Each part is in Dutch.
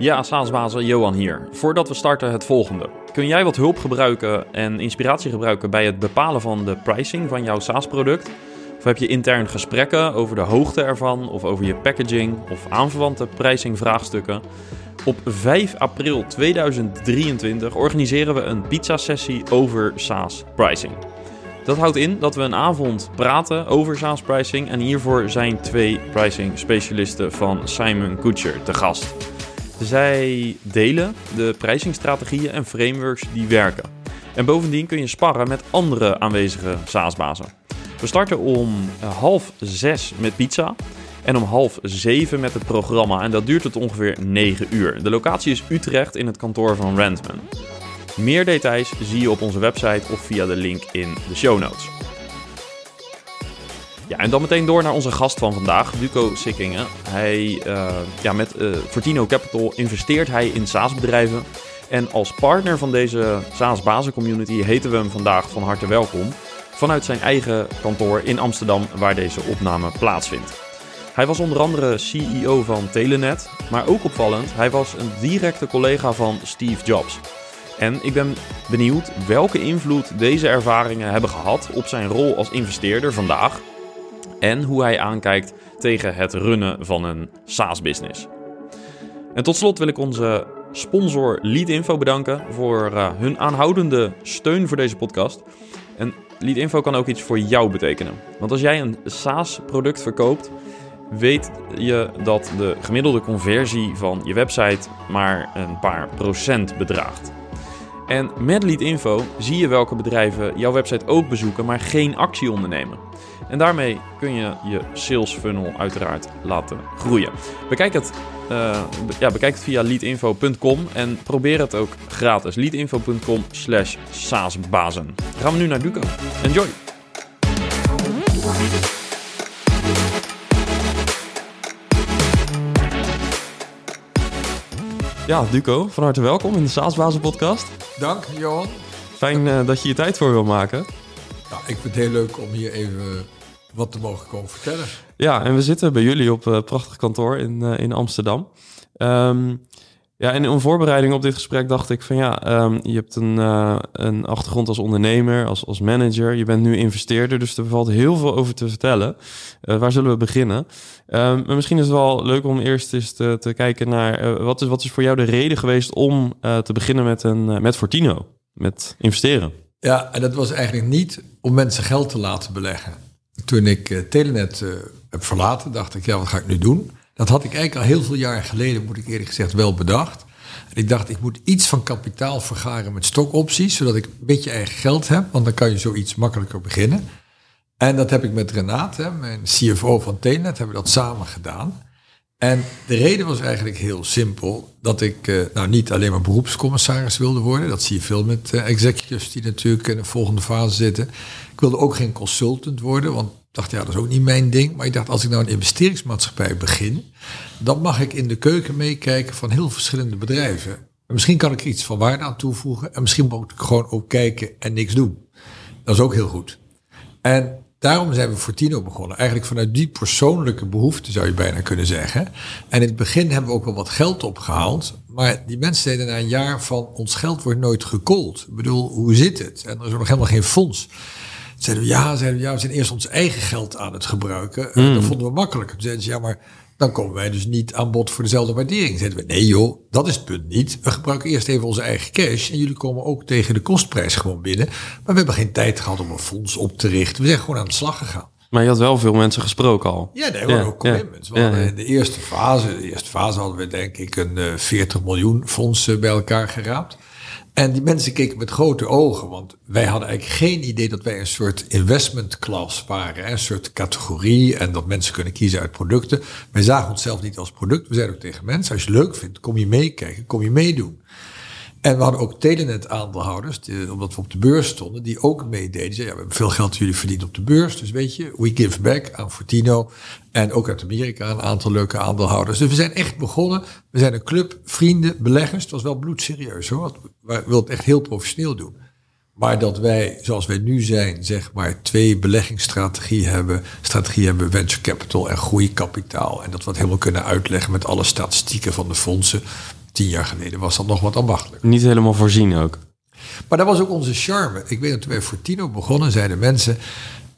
Ja, SaaS-bazen Johan hier. Voordat we starten het volgende. Kun jij wat hulp gebruiken en inspiratie gebruiken bij het bepalen van de pricing van jouw SaaS-product? Of heb je intern gesprekken over de hoogte ervan of over je packaging of aanverwante pricing-vraagstukken? Op 5 april 2023 organiseren we een pizza-sessie over SaaS-pricing. Dat houdt in dat we een avond praten over SaaS pricing en hiervoor zijn twee pricing specialisten van Simon Kutcher te gast. Zij delen de pricingstrategieën en frameworks die werken. En bovendien kun je sparren met andere aanwezige SaaS-bazen. We starten om half zes met pizza en om half zeven met het programma. En dat duurt tot ongeveer 9 uur. De locatie is Utrecht in het kantoor van Randman. Meer details zie je op onze website of via de link in de show notes. Ja, en dan meteen door naar onze gast van vandaag, Duco Sikkingen. Hij, uh, ja, met uh, Fortino Capital investeert hij in SaaS-bedrijven. En als partner van deze SaaS-bazen-community heten we hem vandaag van harte welkom. Vanuit zijn eigen kantoor in Amsterdam, waar deze opname plaatsvindt. Hij was onder andere CEO van Telenet, maar ook opvallend, hij was een directe collega van Steve Jobs. En ik ben benieuwd welke invloed deze ervaringen hebben gehad op zijn rol als investeerder vandaag en hoe hij aankijkt tegen het runnen van een SaaS-business. En tot slot wil ik onze sponsor Leadinfo bedanken voor uh, hun aanhoudende steun voor deze podcast. En Leadinfo kan ook iets voor jou betekenen. Want als jij een SaaS-product verkoopt, weet je dat de gemiddelde conversie van je website maar een paar procent bedraagt. En met Leadinfo zie je welke bedrijven jouw website ook bezoeken, maar geen actie ondernemen. En daarmee kun je je sales funnel uiteraard laten groeien. Bekijk het, uh, ja, bekijk het via leadinfo.com en probeer het ook gratis. leadinfo.com slash saasbazen. gaan we nu naar Duco. Enjoy! Ja, Duco, van harte welkom in de Saasbazen podcast. Dank, Johan. Fijn uh, dat je je tijd voor wil maken. Nou, ik vind het heel leuk om hier even wat te mogen komen vertellen. Ja, en we zitten bij jullie op uh, prachtig kantoor in, uh, in Amsterdam. Um, ja, en in voorbereiding op dit gesprek dacht ik van ja, um, je hebt een, uh, een achtergrond als ondernemer, als, als manager. Je bent nu investeerder, dus er valt heel veel over te vertellen. waar zullen we beginnen? Um, maar misschien is het wel leuk om eerst eens te, te kijken naar wat, is, wat is voor jou de reden geweest om te beginnen met, een, met Fortino, met investeren? Ja, en dat was eigenlijk niet om mensen geld te laten beleggen toen ik uh, Telenet uh, heb verlaten, dacht ik, ja, wat ga ik nu doen? Dat had ik eigenlijk al heel veel jaar geleden, moet ik eerlijk gezegd, wel bedacht. En ik dacht, ik moet iets van kapitaal vergaren met stokopties, zodat ik een beetje eigen geld heb, want dan kan je zoiets makkelijker beginnen. En dat heb ik met Renate, mijn CFO van Telenet, hebben we dat samen gedaan. En de reden was eigenlijk heel simpel. Dat ik uh, nou niet alleen maar beroepscommissaris wilde worden. Dat zie je veel met uh, executives die natuurlijk in de volgende fase zitten. Ik wilde ook geen consultant worden, want ik dacht, ja, dat is ook niet mijn ding. Maar ik dacht, als ik nou een investeringsmaatschappij begin, dan mag ik in de keuken meekijken van heel verschillende bedrijven. En misschien kan ik iets van waarde aan toevoegen. En misschien moet ik gewoon ook kijken en niks doen. Dat is ook heel goed. En Daarom zijn we Fortino begonnen. Eigenlijk vanuit die persoonlijke behoefte zou je bijna kunnen zeggen. En in het begin hebben we ook wel wat geld opgehaald. Maar die mensen zeiden na een jaar van ons geld wordt nooit gekold. Ik bedoel, hoe zit het? En er is nog helemaal geen fonds. Zeiden we ja, zeiden we ja, we zijn eerst ons eigen geld aan het gebruiken. Mm. Dat vonden we makkelijk. Toen zeiden ze ja, maar dan komen wij dus niet aan bod voor dezelfde waardering. Zeiden we, nee joh, dat is het punt niet. We gebruiken eerst even onze eigen cash en jullie komen ook tegen de kostprijs gewoon binnen. Maar we hebben geen tijd gehad om een fonds op te richten. We zijn gewoon aan de slag gegaan. Maar je had wel veel mensen gesproken al. Ja, nee, ja, ook commitments. Ja, ja, in de eerste fase, de eerste fase hadden we denk ik een uh, 40 miljoen fondsen bij elkaar geraapt. En die mensen keken met grote ogen, want wij hadden eigenlijk geen idee dat wij een soort investment class waren, een soort categorie en dat mensen kunnen kiezen uit producten. Wij zagen onszelf niet als product. We zeiden ook tegen mensen, als je het leuk vindt, kom je meekijken, kom je meedoen. En we hadden ook Telenet-aandeelhouders, omdat we op de beurs stonden, die ook meededen. Zeiden, ja, we hebben veel geld jullie verdiend op de beurs, dus weet je, we give back aan Fortino. En ook uit Amerika een aantal leuke aandeelhouders. Dus we zijn echt begonnen. We zijn een club, vrienden, beleggers. Het was wel bloedserieus hoor, we wilden het echt heel professioneel doen. Maar dat wij, zoals wij nu zijn, zeg maar twee beleggingsstrategieën hebben. Strategie hebben venture capital en groeikapitaal. En dat we het helemaal kunnen uitleggen met alle statistieken van de fondsen. Tien jaar geleden was dat nog wat ambachtelijk. Niet helemaal voorzien ook. Maar dat was ook onze charme. Ik weet dat toen wij voor Tino begonnen, zeiden mensen...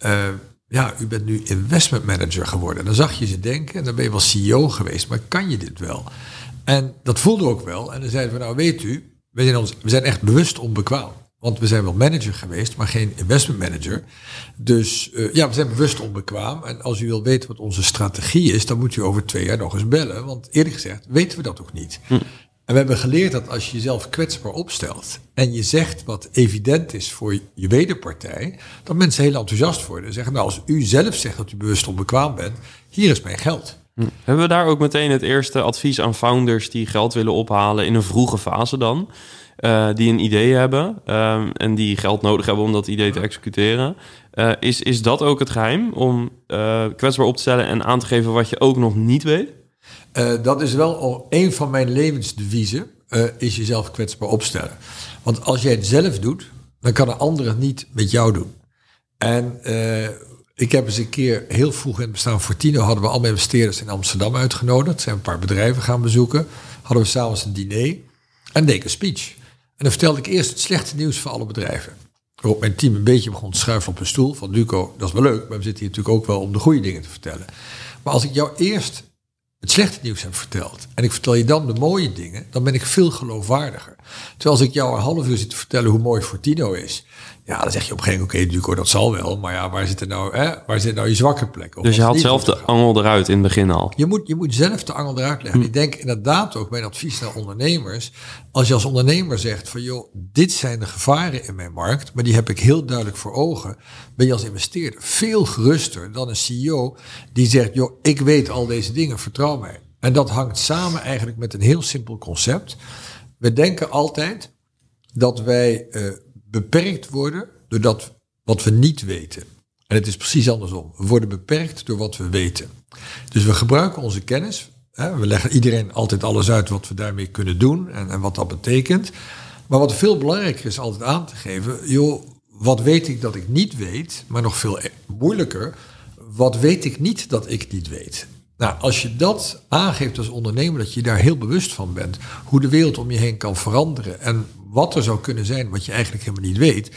Uh, ja, u bent nu investment manager geworden. Dan zag je ze denken en dan ben je wel CEO geweest. Maar kan je dit wel? En dat voelde ook wel. En dan zeiden we, nou weet u, we zijn, ons, we zijn echt bewust onbekwaam. Want we zijn wel manager geweest, maar geen investment manager. Dus uh, ja, we zijn bewust onbekwaam. En als u wil weten wat onze strategie is, dan moet u over twee jaar nog eens bellen. Want eerlijk gezegd weten we dat ook niet. Hm. En we hebben geleerd dat als je jezelf kwetsbaar opstelt en je zegt wat evident is voor je wederpartij, dat mensen heel enthousiast worden. En zeggen, nou als u zelf zegt dat u bewust onbekwaam bent, hier is mijn geld. Hm. Hebben we daar ook meteen het eerste advies aan founders die geld willen ophalen in een vroege fase dan? Uh, die een idee hebben um, en die geld nodig hebben om dat idee te executeren. Uh, is, is dat ook het geheim om uh, kwetsbaar op te stellen en aan te geven wat je ook nog niet weet? dat is wel al een van mijn levensdeviezen, is jezelf kwetsbaar opstellen. Want als jij het zelf doet, dan kan een ander het niet met jou doen. En ik heb eens een keer heel vroeg in het bestaan voor Tino hadden we al mijn investeerders in Amsterdam uitgenodigd. Zijn een paar bedrijven gaan bezoeken. Hadden we s'avonds een diner en deed ik een speech. Dan vertelde ik eerst het slechte nieuws voor alle bedrijven. Waarop mijn team een beetje begon te schuiven op een stoel. Van Duco, dat is wel leuk, maar we zitten hier natuurlijk ook wel om de goede dingen te vertellen. Maar als ik jou eerst het slechte nieuws heb verteld en ik vertel je dan de mooie dingen, dan ben ik veel geloofwaardiger. Terwijl als ik jou een half uur zit te vertellen hoe mooi Fortino is, ja, dan zeg je op een gegeven moment, oké, Duco, dat zal wel. Maar ja, waar zit er nou, hè? waar zit nou je zwakke plek? dus je had zelf de angel eruit in het begin al? Je moet, je moet zelf de angel eruit leggen. Hm. Ik denk inderdaad ook, mijn advies naar ondernemers, als je als ondernemer zegt van, joh, dit zijn de gevaren in mijn markt, maar die heb ik heel duidelijk voor ogen, ben je als investeerder veel geruster dan een CEO die zegt, joh, ik weet al deze dingen, vertrouw mij. En dat hangt samen eigenlijk met een heel simpel concept. We denken altijd dat wij uh, beperkt worden door dat wat we niet weten. En het is precies andersom. We worden beperkt door wat we weten. Dus we gebruiken onze kennis. Hè, we leggen iedereen altijd alles uit wat we daarmee kunnen doen en, en wat dat betekent. Maar wat veel belangrijker is altijd aan te geven, joh, wat weet ik dat ik niet weet, maar nog veel moeilijker, wat weet ik niet dat ik niet weet? Nou, als je dat aangeeft als ondernemer, dat je daar heel bewust van bent, hoe de wereld om je heen kan veranderen en wat er zou kunnen zijn wat je eigenlijk helemaal niet weet,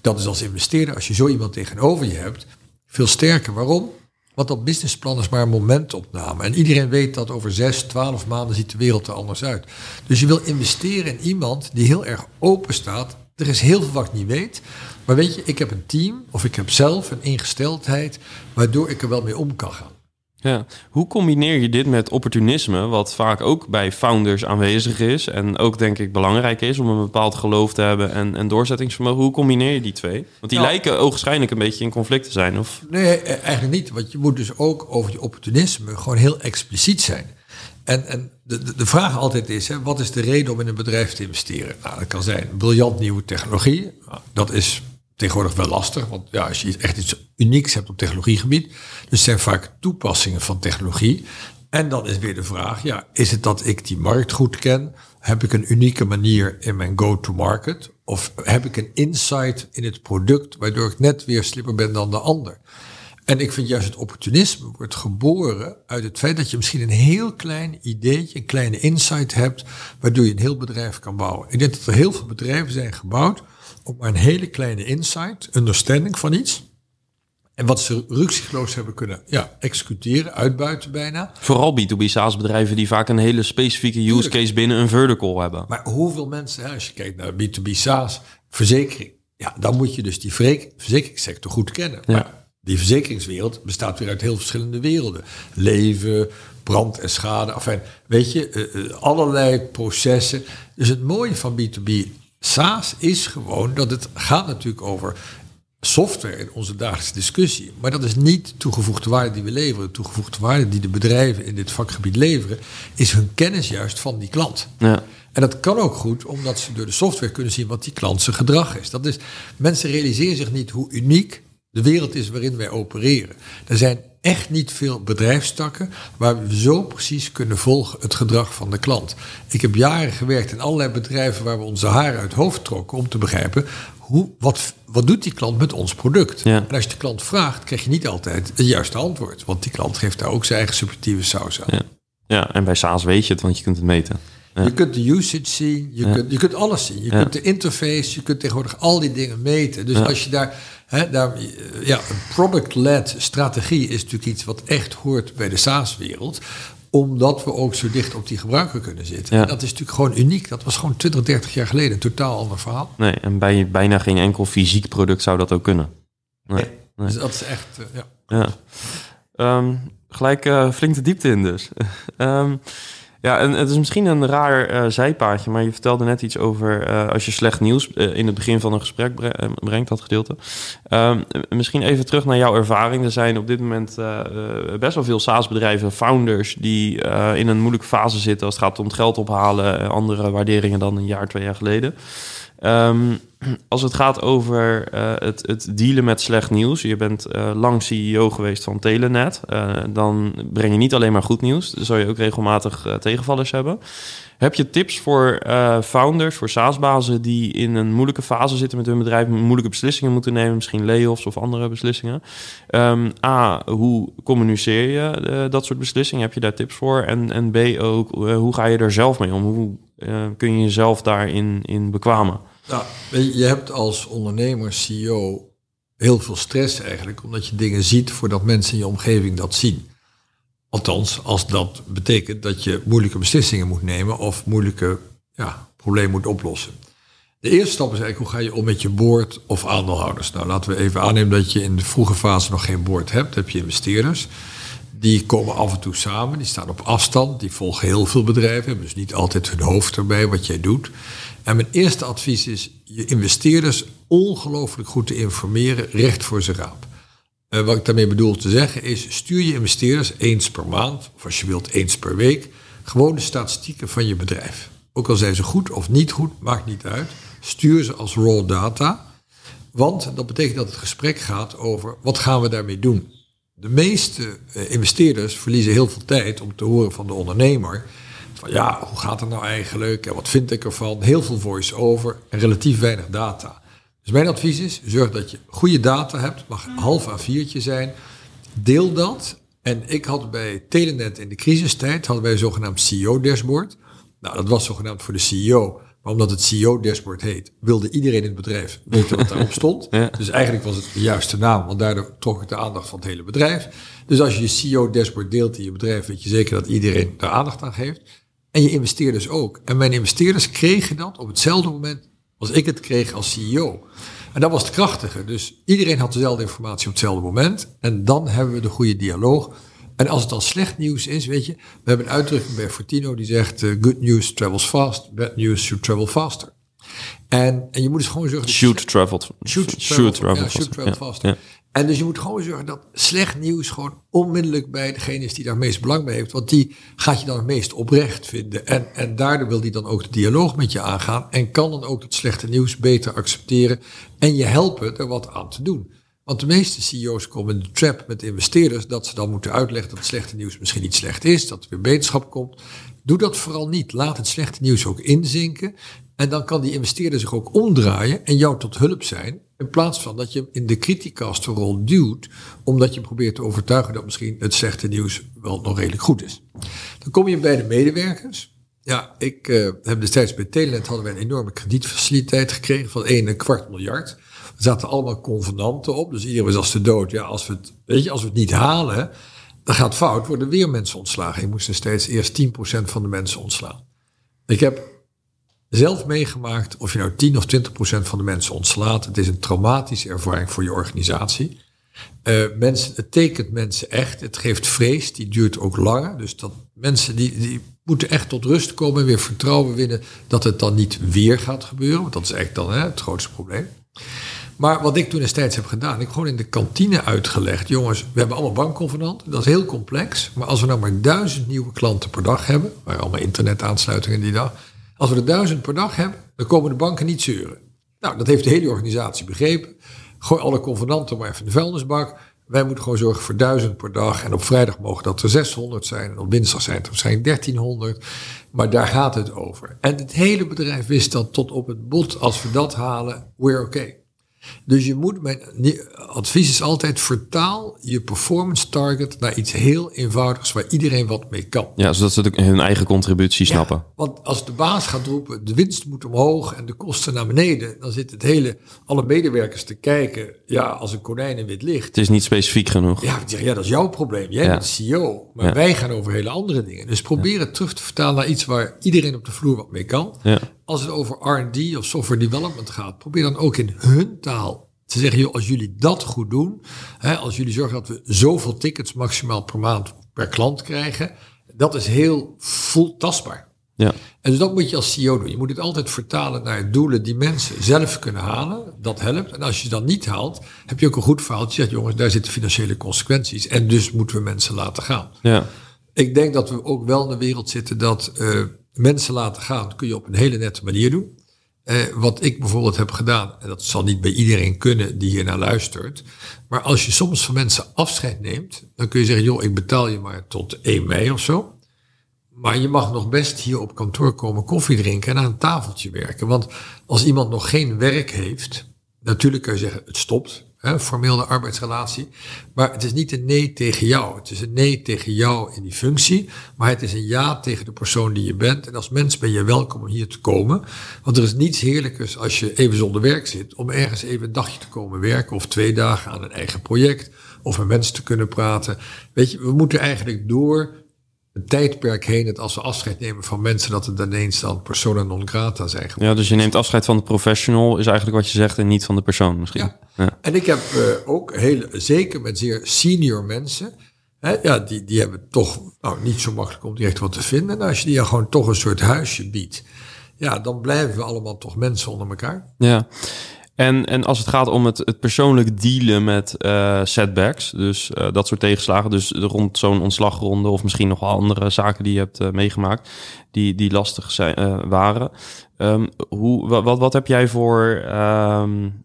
dat is als investeerder, als je zo iemand tegenover je hebt, veel sterker. Waarom? Want dat businessplan is maar een momentopname. En iedereen weet dat over zes, twaalf maanden ziet de wereld er anders uit. Dus je wil investeren in iemand die heel erg open staat. Er is heel veel wat ik niet weet. Maar weet je, ik heb een team of ik heb zelf een ingesteldheid waardoor ik er wel mee om kan gaan. Ja, hoe combineer je dit met opportunisme, wat vaak ook bij founders aanwezig is en ook denk ik belangrijk is om een bepaald geloof te hebben en, en doorzettingsvermogen? Hoe combineer je die twee? Want die nou, lijken ogenschijnlijk een beetje in conflict te zijn. Of? Nee, eh, eigenlijk niet. Want je moet dus ook over je opportunisme gewoon heel expliciet zijn. En, en de, de vraag altijd is, hè, wat is de reden om in een bedrijf te investeren? Nou, dat kan zijn briljant nieuwe technologie. Nou, dat is tegenwoordig wel lastig. Want ja, als je echt iets unieks hebt op technologiegebied. Dus zijn vaak toepassingen van technologie. En dan is weer de vraag, ja, is het dat ik die markt goed ken? Heb ik een unieke manier in mijn go-to-market? Of heb ik een insight in het product waardoor ik net weer slimmer ben dan de ander? En ik vind juist het opportunisme wordt geboren uit het feit dat je misschien een heel klein ideetje, een kleine insight hebt, waardoor je een heel bedrijf kan bouwen. Ik denk dat er heel veel bedrijven zijn gebouwd op maar een hele kleine insight, understanding van iets. En wat ze ruksigloos hebben kunnen ja, executeren, uitbuiten bijna. Vooral B2B SaaS bedrijven die vaak een hele specifieke use case binnen een vertical hebben. Maar hoeveel mensen, als je kijkt naar B2B SaaS, verzekering. Ja, dan moet je dus die verzekeringssector goed kennen. Ja. Maar die verzekeringswereld bestaat weer uit heel verschillende werelden. Leven, brand en schade. Enfin, weet je, eh, eh, allerlei processen. Dus het mooie van B2B SaaS is gewoon dat het gaat natuurlijk over software in onze dagelijkse discussie. Maar dat is niet toegevoegde waarde die we leveren. Toegevoegde waarde die de bedrijven in dit vakgebied leveren, is hun kennis juist van die klant. Ja. En dat kan ook goed, omdat ze door de software kunnen zien wat die klant zijn gedrag is. Dat is mensen realiseren zich niet hoe uniek de wereld is waarin wij opereren. Er zijn echt niet veel bedrijfstakken waar we zo precies kunnen volgen het gedrag van de klant. Ik heb jaren gewerkt in allerlei bedrijven waar we onze haren uit het hoofd trokken om te begrijpen hoe, wat, wat doet die klant met ons product. Ja. En als je de klant vraagt, krijg je niet altijd het juiste antwoord, want die klant geeft daar ook zijn eigen subjectieve saus aan. Ja, ja en bij SaaS weet je het, want je kunt het meten. Je kunt de usage zien, je, kunt, je kunt alles zien. Je kunt de interface, je kunt tegenwoordig al die dingen meten. Dus als je daar, hè, daar ja, een product-led strategie is natuurlijk iets wat echt hoort bij de SaaS-wereld omdat we ook zo dicht op die gebruiker kunnen zitten. En dat is natuurlijk gewoon uniek. Dat was gewoon 20, 30 jaar geleden een totaal ander verhaal. Nee, en bij bijna geen enkel fysiek product zou dat ook kunnen. Nee. nee. Dus dat is echt, uh, ja. ja. Um, gelijk uh, flink de diepte in dus. um, Ja, en het is misschien een raar uh, zijpaadje, maar je vertelde net iets over uh, als je slecht nieuws uh, in het begin van een gesprek brengt, dat gedeelte. Um, misschien even terug naar jouw ervaring. Er zijn op dit moment best wel veel SaaS-bedrijven, founders, die in een moeilijke fase zitten als het gaat om het geld ophalen, andere waarderingen dan een jaar, twee jaar geleden. Um, als het gaat over uh, het, het, dealen met slecht nieuws. Je bent uh, lang CEO geweest van Telenet. Uh, dan breng je niet alleen maar goed nieuws. Dan zou je ook regelmatig tegenvallers hebben. Heb je tips voor founders, voor SaaS-bazen... die in een moeilijke fase zitten met hun bedrijf... moeilijke beslissingen moeten nemen, misschien layoffs of andere beslissingen? Um, A, hoe communiceer je dat soort beslissingen? Heb je daar tips voor? En, en B, ook, hoe ga je er zelf mee om? Hoe kun je jezelf daarin in bekwamen? Nou, je hebt als ondernemer, CEO, heel veel stress eigenlijk, omdat je dingen ziet voordat mensen in je omgeving dat zien. Althans, als dat betekent dat je moeilijke beslissingen moet nemen of moeilijke ja, problemen moet oplossen. De eerste stap is eigenlijk hoe ga je om met je board of aandeelhouders. Nou, laten we even aannemen dat je in de vroege fase nog geen board hebt. Dan heb je investeerders. Die komen af en toe samen, die staan op afstand, die volgen heel veel bedrijven, hebben dus niet altijd hun hoofd erbij wat jij doet. En mijn eerste advies is je investeerders ongelooflijk goed te informeren, recht voor ze raap. Uh, wat ik daarmee bedoel te zeggen is, stuur je investeerders eens per maand, of als je wilt eens per week, gewoon de statistieken van je bedrijf. Ook al zijn ze goed of niet goed, maakt niet uit. Stuur ze als raw data. Want dat betekent dat het gesprek gaat over wat gaan we daarmee doen. De meeste uh, investeerders verliezen heel veel tijd om te horen van de ondernemer van ja, hoe gaat het nou eigenlijk en wat vind ik ervan? Heel veel voice-over en relatief weinig data. Dus mijn advies is, zorg dat je goede data hebt, mag half A4'tje zijn. Deel dat. En ik had bij Telenet in de crisistijd, hadden wij een zogenaamd CEO-dashboard. Nou, dat was zogenaamd voor de CEO. Maar omdat het CEO-dashboard heet, wilde iedereen in het bedrijf weten wat daarop stond. Dus eigenlijk was het de juiste naam, want daardoor trok ik de aandacht van het hele bedrijf. Dus als je je CEO-dashboard deelt in je bedrijf, weet je zeker dat iedereen daar aandacht aan geeft. En je investeerders ook. En mijn investeerders kregen dat op hetzelfde moment als ik het kreeg als CEO. En dat was het krachtige. Dus iedereen had dezelfde informatie op hetzelfde moment. En dan hebben we de goede dialoog. En als het dan slecht nieuws is, weet je, we hebben een uitdrukking bij Fortino die zegt: uh, Good news travels fast, bad news should travel faster. En, en je moet dus gewoon zorgen. Shoot traveled. Shoot traveled, shoot shoot traveled faster. En dus je moet gewoon zorgen dat slecht nieuws gewoon onmiddellijk bij degene is die daar meest belang bij heeft. Want die gaat je dan het meest oprecht vinden. En, en daardoor wil die dan ook de dialoog met je aangaan. En kan dan ook dat slechte nieuws beter accepteren. En je helpen er wat aan te doen. Want de meeste CEO's komen in de trap met investeerders dat ze dan moeten uitleggen dat het slechte nieuws misschien niet slecht is, dat er weer beterschap komt. Doe dat vooral niet. Laat het slechte nieuws ook inzinken. En dan kan die investeerder zich ook omdraaien en jou tot hulp zijn. In plaats van dat je hem in de criticastrol duwt, omdat je probeert te overtuigen dat misschien het slechte nieuws wel nog redelijk goed is. Dan kom je bij de medewerkers. Ja, ik uh, heb destijds bij Telenet hadden we een enorme kredietfaciliteit gekregen van 1 kwart miljard. Er zaten allemaal convenanten op, dus iedereen was als de dood. Ja, als we het, weet je, als we het niet halen, dan gaat fout, worden weer mensen ontslagen. Je moest steeds eerst 10% van de mensen ontslaan. Ik heb zelf meegemaakt of je nou 10 of 20 procent van de mensen ontslaat. Het is een traumatische ervaring voor je organisatie. Uh, mensen, het tekent mensen echt. Het geeft vrees, die duurt ook langer. Dus dat mensen die, die moeten echt tot rust komen en weer vertrouwen winnen dat het dan niet weer gaat gebeuren. Want dat is echt dan hè, het grootste probleem. Maar wat ik toen destijds heb gedaan, ik heb gewoon in de kantine uitgelegd. Jongens, we hebben allemaal bankconvenanten. Dat is heel complex. Maar als we nou maar duizend nieuwe klanten per dag hebben, waar allemaal internetaansluitingen die dag als we er duizend per dag hebben, dan komen de banken niet zeuren. Nou, dat heeft de hele organisatie begrepen. Gooi alle convenanten maar even in de vuilnisbak. Wij moeten gewoon zorgen voor duizend per dag. En op vrijdag mogen dat er 600 zijn. En op dinsdag zijn het waarschijnlijk 1300. Maar daar gaat het over. En het hele bedrijf wist dat tot op het bot. Als we dat halen, we're okay. Dus je moet, mijn advies is altijd vertaal je performance target naar iets heel eenvoudigs waar iedereen wat mee kan. Ja, zodat ze hun eigen contributie snappen. want als de baas gaat roepen, de winst moet omhoog en de kosten naar beneden, dan zit het hele, alle medewerkers te kijken, ja, als een konijn in wit licht. Het is niet specifiek genoeg. Ja, ja dat is jouw probleem. Jij bent CEO, maar wij gaan over hele andere dingen. Dus probeer het terug te vertalen naar iets waar iedereen op de vloer wat mee kan. Als het over R&D of software development gaat, probeer dan ook in hun taal te zeggen, joh, als jullie dat goed doen, hè, als jullie zorgen dat we zoveel tickets maximaal per maand per klant krijgen, dat is heel voel tastbaar. Ja. En dus dat moet je als CEO doen. Je moet het altijd vertalen naar doelen die mensen zelf kunnen halen. Dat helpt. En als je dat niet haalt, heb je ook een goed verhaal. Je zegt, jongens, daar zitten financiële consequenties. En dus moeten we mensen laten gaan. Ja. Ik denk dat we ook wel in een wereld zitten dat uh, mensen laten gaan. kun je op een hele nette manier doen. Eh, wat ik bijvoorbeeld heb gedaan, en dat zal niet bij iedereen kunnen die hier naar luistert. Maar als je soms van mensen afscheid neemt, dan kun je zeggen, joh, ik betaal je maar tot 1 mei of zo. Maar je mag nog best hier op kantoor komen koffie drinken en aan een tafeltje werken. Want als iemand nog geen werk heeft, natuurlijk kun je zeggen, het stopt hè, formeel arbeidsrelatie. Maar het is niet een nee tegen jou. Het is een nee tegen jou in die functie. Maar het is een ja tegen de persoon die je bent. En als mens ben je welkom om hier te komen. Want er is niets heerlijkers als je even zonder werk zit. Om ergens even een dagje te komen werken. Of twee dagen aan een eigen project. Of met mensen te kunnen praten. Weet je, we moeten eigenlijk door een tijdperk heen dat als we afscheid nemen van mensen, dat het dan ineens dan persona non grata zijn. Ja, dus je neemt afscheid van de professional, is eigenlijk wat je zegt, en niet van de persoon misschien. Ja. En ik heb uh, ook heel, zeker met zeer senior mensen, hè, ja, die, die hebben toch nou, niet zo makkelijk om direct wat te vinden. En als je die gewoon toch een soort huisje biedt, ja, dan blijven we allemaal toch mensen onder elkaar. Ja. En, en als het gaat om het, het persoonlijk dealen met uh, setbacks, dus uh, dat soort tegenslagen, dus rond zo'n ontslagronde of misschien nog wel andere zaken die je hebt uh, meegemaakt, die, die lastig zijn, waren. Um, hoe, wat, wat heb jij voor, um,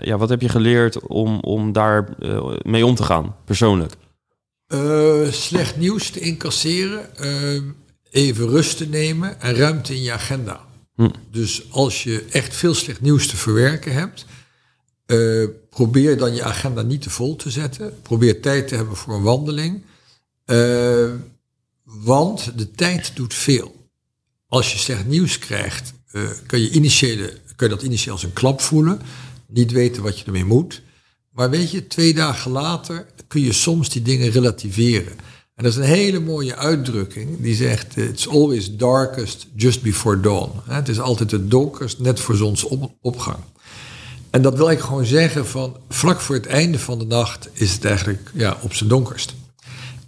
ja, wat heb je geleerd om, om daar mee om te gaan, persoonlijk? slecht nieuws te incasseren, ehm, even rust te nemen en ruimte in je agenda. Dus als je echt veel slecht nieuws te verwerken hebt, uh, probeer dan je agenda niet te vol te zetten. Probeer tijd te hebben voor een wandeling. Uh, want de tijd doet veel. Als je slecht nieuws krijgt, uh, kan, je initiële, kan je dat initieel als een klap voelen. Niet weten wat je ermee moet. Maar weet je, twee dagen later kun je soms die dingen relativeren. En dat is een hele mooie uitdrukking die zegt: It's always darkest just before dawn. Het is altijd het donkerst net voor zonsopgang. En dat wil ik gewoon zeggen van vlak voor het einde van de nacht is het eigenlijk ja, op zijn donkerst.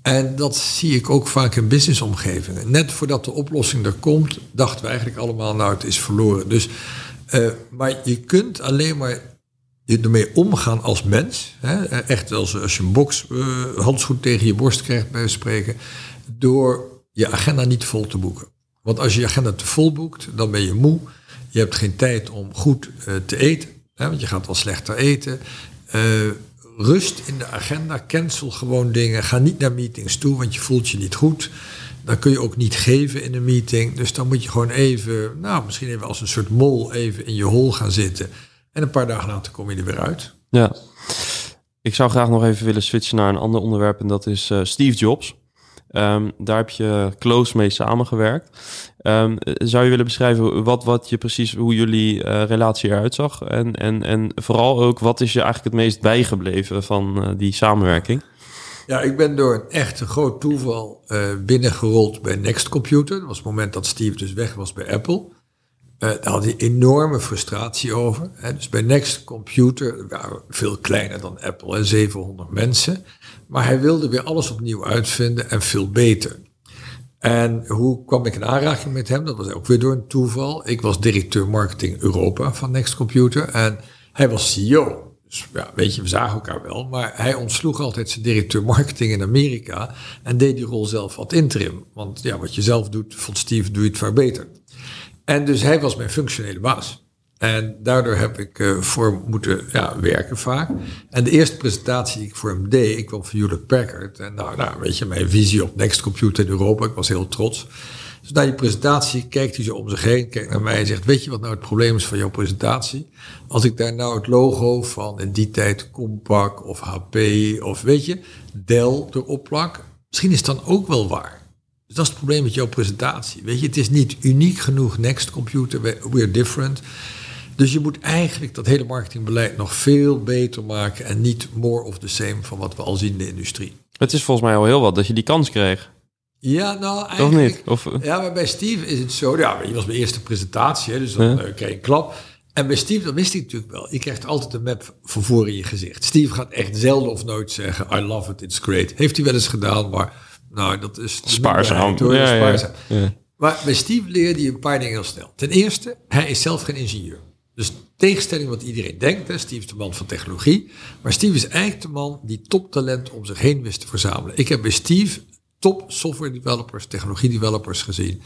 En dat zie ik ook vaak in businessomgevingen. Net voordat de oplossing er komt, dachten we eigenlijk allemaal, nou het is verloren. Dus, uh, maar je kunt alleen maar ermee omgaan als mens. Hè, echt als, als je een box, uh, handschoen tegen je borst krijgt bij spreken. Door je agenda niet vol te boeken. Want als je je agenda te vol boekt, dan ben je moe. Je hebt geen tijd om goed uh, te eten. Hè, want je gaat wel slechter eten. Uh, rust in de agenda. Cancel gewoon dingen. Ga niet naar meetings toe, want je voelt je niet goed. Dan kun je ook niet geven in een meeting. Dus dan moet je gewoon even, nou misschien even als een soort mol even in je hol gaan zitten. En een paar dagen later kom je er weer uit. Ja. Ik zou graag nog even willen switchen naar een ander onderwerp. En dat is uh, Steve Jobs. Um, daar heb je close mee samengewerkt. Um, zou je willen beschrijven wat, wat je precies, hoe jullie uh, relatie eruit zag? En, en, en vooral ook, wat is je eigenlijk het meest bijgebleven van uh, die samenwerking? Ja, ik ben door een echt groot toeval binnengerold bij Next Computer. Dat was het moment dat Steve dus weg was bij Apple. Uh, daar had hij enorme frustratie over. Hè. Dus bij Next Computer, waren veel kleiner dan Apple, hè, 700 mensen. Maar hij wilde weer alles opnieuw uitvinden en veel beter. En hoe kwam ik in aanraking met hem? Dat was ook weer door een toeval. Ik was directeur marketing Europa van Next Computer en hij was CEO. Dus ja, weet je, we zagen elkaar wel. Maar hij ontsloeg altijd zijn directeur marketing in Amerika en deed die rol zelf wat interim. Want ja, wat je zelf doet, vond Steve, doe je het vaak beter. En dus hij was mijn functionele baas. En daardoor heb ik uh, voor moeten ja, werken vaak. En de eerste presentatie die ik voor hem deed, ik kwam van Hewlett Packard. En nou, nou, weet je, mijn visie op Next Computer in Europa, ik was heel trots. Dus na die presentatie kijkt hij zo om zich heen, kijkt naar mij en zegt: Weet je wat nou het probleem is van jouw presentatie? Als ik daar nou het logo van in die tijd Compaq of HP of weet je, Dell erop plak, misschien is het dan ook wel waar. Dus dat is het probleem met jouw presentatie. Weet je, het is niet uniek genoeg, Next Computer, we're different. Dus je moet eigenlijk dat hele marketingbeleid nog veel beter maken en niet more of the same van wat we al zien in de industrie. Het is volgens mij al heel wat dat je die kans kreeg. Ja, nou eigenlijk... Of niet? Of... Ja, maar bij Steve is het zo... Ja, je was mijn eerste presentatie, hè, dus dan ja. uh, kreeg je een klap. En bij Steve, dat wist ik natuurlijk wel. Je krijgt altijd een map van voor in je gezicht. Steve gaat echt zelden of nooit zeggen... I love it, it's great. Heeft hij wel eens gedaan, maar... Nou, dat is... Spaarzaam. Hoor, ja, spaarzaam. Ja, Maar bij Steve leerde je een paar dingen heel snel. Ten eerste, hij is zelf geen ingenieur. Dus tegenstelling wat iedereen denkt, hè, Steve is de man van technologie. Maar Steve is eigenlijk de man die toptalent om zich heen wist te verzamelen. Ik heb bij Steve top software developers, technologie developers gezien.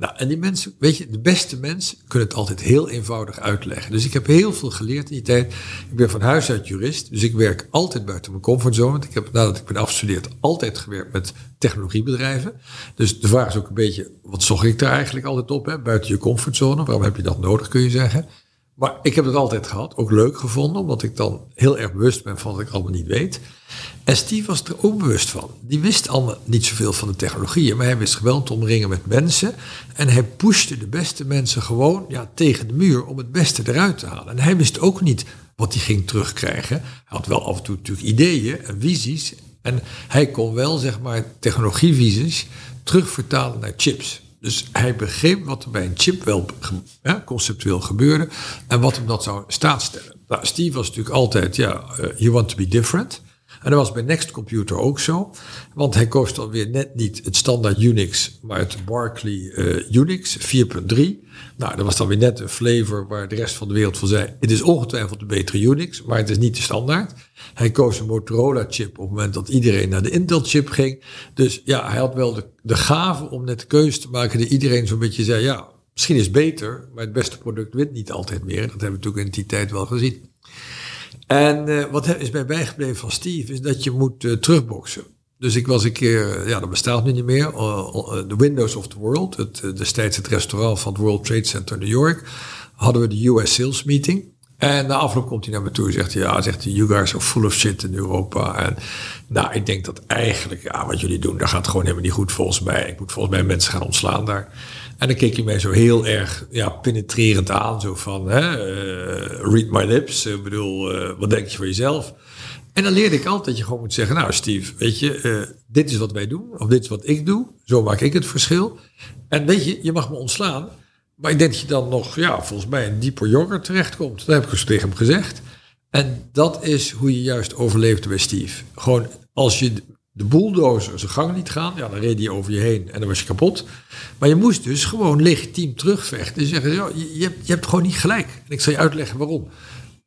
Nou, en die mensen, weet je, de beste mensen kunnen het altijd heel eenvoudig uitleggen. Dus ik heb heel veel geleerd in die tijd. Ik ben van huis uit jurist, dus ik werk altijd buiten mijn comfortzone. Ik heb nadat ik ben afgestudeerd altijd gewerkt met technologiebedrijven. Dus de vraag is ook een beetje, wat zocht ik daar eigenlijk altijd op? Hè? Buiten je comfortzone, waarom heb je dat nodig, kun je zeggen. Maar ik heb het altijd gehad, ook leuk gevonden, omdat ik dan heel erg bewust ben van wat ik allemaal niet weet. En Steve was er ook bewust van. Die wist allemaal niet zoveel van de technologieën, maar hij wist geweldig te omringen met mensen. En hij pushte de beste mensen gewoon ja, tegen de muur om het beste eruit te halen. En hij wist ook niet wat hij ging terugkrijgen. Hij had wel af en toe natuurlijk ideeën en visies. En hij kon wel, zeg maar, technologievisies terugvertalen naar chips. Dus hij begreep wat er bij een chip wel ja, conceptueel gebeurde en wat hem dat zou stellen. Nou, Steve was natuurlijk altijd, ja, uh, you want to be different. En dat was bij Next Computer ook zo. Want hij koos dan weer net niet het standaard Unix, maar het Barclay uh, Unix 4.3. Nou, dat was dan weer net een flavor waar de rest van de wereld van zei... het is ongetwijfeld de betere Unix, maar het is niet de standaard. Hij koos een Motorola-chip op het moment dat iedereen naar de Intel-chip ging. Dus ja, hij had wel de, de gave om net de keuze te maken... dat iedereen zo'n beetje zei, ja, misschien is beter... maar het beste product wint niet altijd meer. Dat hebben we natuurlijk in die tijd wel gezien. En uh, wat is mij bijgebleven van Steve, is dat je moet uh, terugboksen. Dus ik was een keer, ja, dat bestaat nu niet meer, de Windows of the World, het, destijds het restaurant van het World Trade Center New York, hadden we de US Sales Meeting. En na afloop komt hij naar me toe en zegt ja, zegt hij, you guys are full of shit in Europa. En nou, ik denk dat eigenlijk, ja, wat jullie doen, daar gaat gewoon helemaal niet goed volgens mij. Ik moet volgens mij mensen gaan ontslaan daar. En dan keek hij mij zo heel erg ja, penetrerend aan. Zo van, hè, uh, read my lips. Ik bedoel, uh, wat denk je van jezelf? En dan leerde ik altijd dat je gewoon moet zeggen... Nou Steve, weet je, uh, dit is wat wij doen. Of dit is wat ik doe. Zo maak ik het verschil. En weet je, je mag me ontslaan. Maar ik denk dat je dan nog, ja, volgens mij een dieper jogger terechtkomt. Dat heb ik dus tegen hem gezegd. En dat is hoe je juist overleeft bij Steve. Gewoon als je de bulldozer zijn gang niet gaan, ja, dan reed hij over je heen en dan was je kapot. Maar je moest dus gewoon legitiem terugvechten en zeggen, ja, je, je, hebt, je hebt gewoon niet gelijk. En ik zal je uitleggen waarom.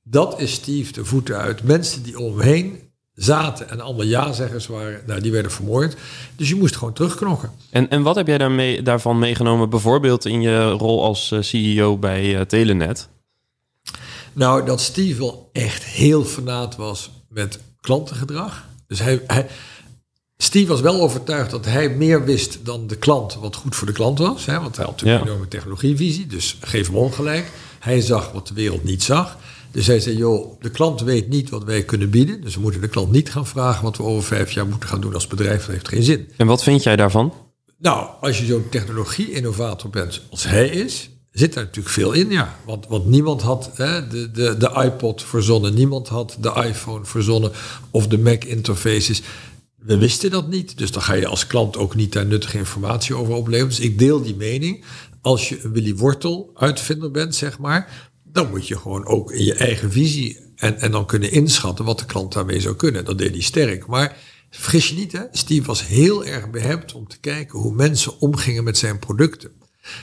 Dat is Steve de voeten uit. Mensen die om hem heen zaten en allemaal ja-zeggers waren, nou, die werden vermoord. Dus je moest gewoon terugknokken. En, en wat heb jij daarmee, daarvan meegenomen, bijvoorbeeld in je rol als eh, CEO bij uh, Telenet? Nou, dat Steve wel echt heel fanaat was met klantengedrag. Dus hij, hij, Steve was wel overtuigd dat hij meer wist dan de klant wat goed voor de klant was. Hè? Want hij had natuurlijk ja. een enorme technologievisie, dus geef hem ongelijk. Hij zag wat de wereld niet zag. Dus hij zei, joh, de klant weet niet wat wij kunnen bieden. Dus we moeten de klant niet gaan vragen wat we over vijf jaar moeten gaan doen als bedrijf. Dat heeft geen zin. En wat vind jij daarvan? Nou, als je zo'n technologie-innovator bent als hij is, zit daar natuurlijk veel in, ja. Want, want niemand had hè, de, de, de iPod verzonnen, niemand had de iPhone verzonnen of de Mac-interfaces. We wisten dat niet, dus dan ga je als klant ook niet daar nuttige informatie over opleveren. Dus ik deel die mening. Als je een Willy Wortel uitvinder bent, zeg maar, dan moet je gewoon ook in je eigen visie en, en dan kunnen inschatten wat de klant daarmee zou kunnen. Dat deed hij sterk. Maar vergis je niet, hè? Steve was heel erg behept om te kijken hoe mensen omgingen met zijn producten.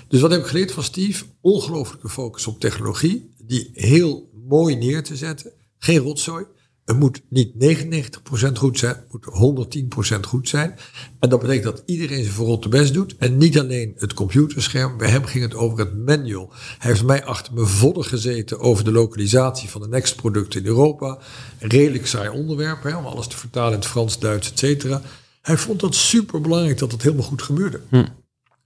Dus wat heb ik geleerd van Steve? Ongelooflijke focus op technologie, die heel mooi neer te zetten. Geen rotzooi. Het moet niet 99% goed zijn, het moet 110% goed zijn. En dat betekent dat iedereen zijn verrotte best doet. En niet alleen het computerscherm, bij hem ging het over het manual. Hij heeft mij achter me vodden gezeten over de lokalisatie van de Next producten in Europa. Redelijk saai onderwerp, hè, om alles te vertalen in het Frans, Duits, et cetera. Hij vond dat super belangrijk dat het helemaal goed gebeurde. Hm.